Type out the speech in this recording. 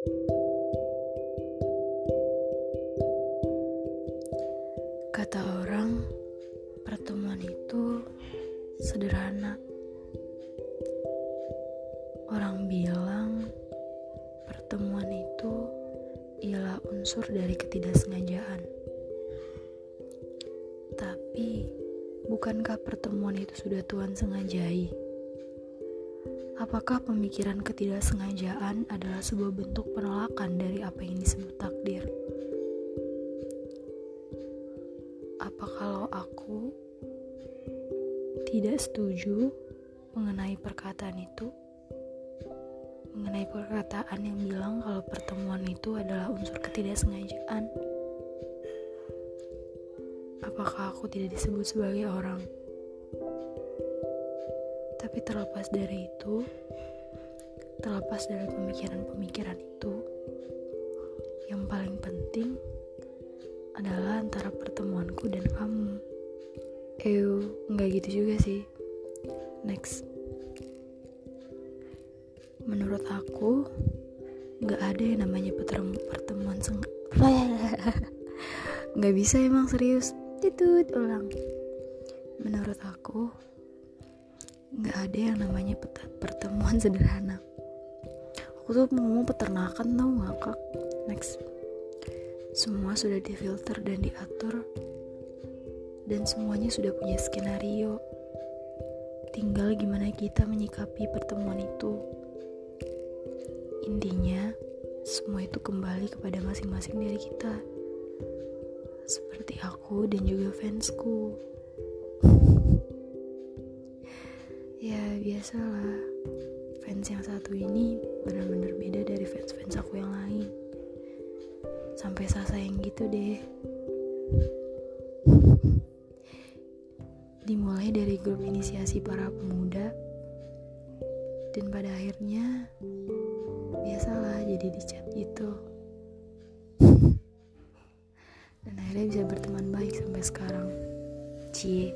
Kata orang, pertemuan itu sederhana. Orang bilang pertemuan itu ialah unsur dari ketidaksengajaan. Tapi, bukankah pertemuan itu sudah Tuhan sengajai? Apakah pemikiran ketidaksengajaan adalah sebuah bentuk penolakan dari apa yang disebut takdir? Apa kalau aku tidak setuju mengenai perkataan itu? Mengenai perkataan yang bilang kalau pertemuan itu adalah unsur ketidaksengajaan? Apakah aku tidak disebut sebagai orang? Tapi terlepas dari itu, terlepas dari pemikiran-pemikiran itu, yang paling penting adalah antara pertemuanku dan kamu. Ew, nggak gitu juga sih. Next. Menurut aku, nggak ada yang namanya pertemuan seng... nggak bisa emang serius. Titut ulang. Menurut aku, nggak ada yang namanya pertemuan sederhana. Aku tuh mau peternakan tau ngakak next. Semua sudah difilter dan diatur. Dan semuanya sudah punya skenario. Tinggal gimana kita menyikapi pertemuan itu. Intinya semua itu kembali kepada masing-masing dari kita. Seperti aku dan juga fansku ya biasalah. Fans yang satu ini benar-benar beda dari fans-fans aku yang lain. Sampai sayang gitu deh. Dimulai dari grup inisiasi para pemuda. Dan pada akhirnya biasalah jadi di chat gitu. Dan akhirnya bisa berteman baik sampai sekarang. Cie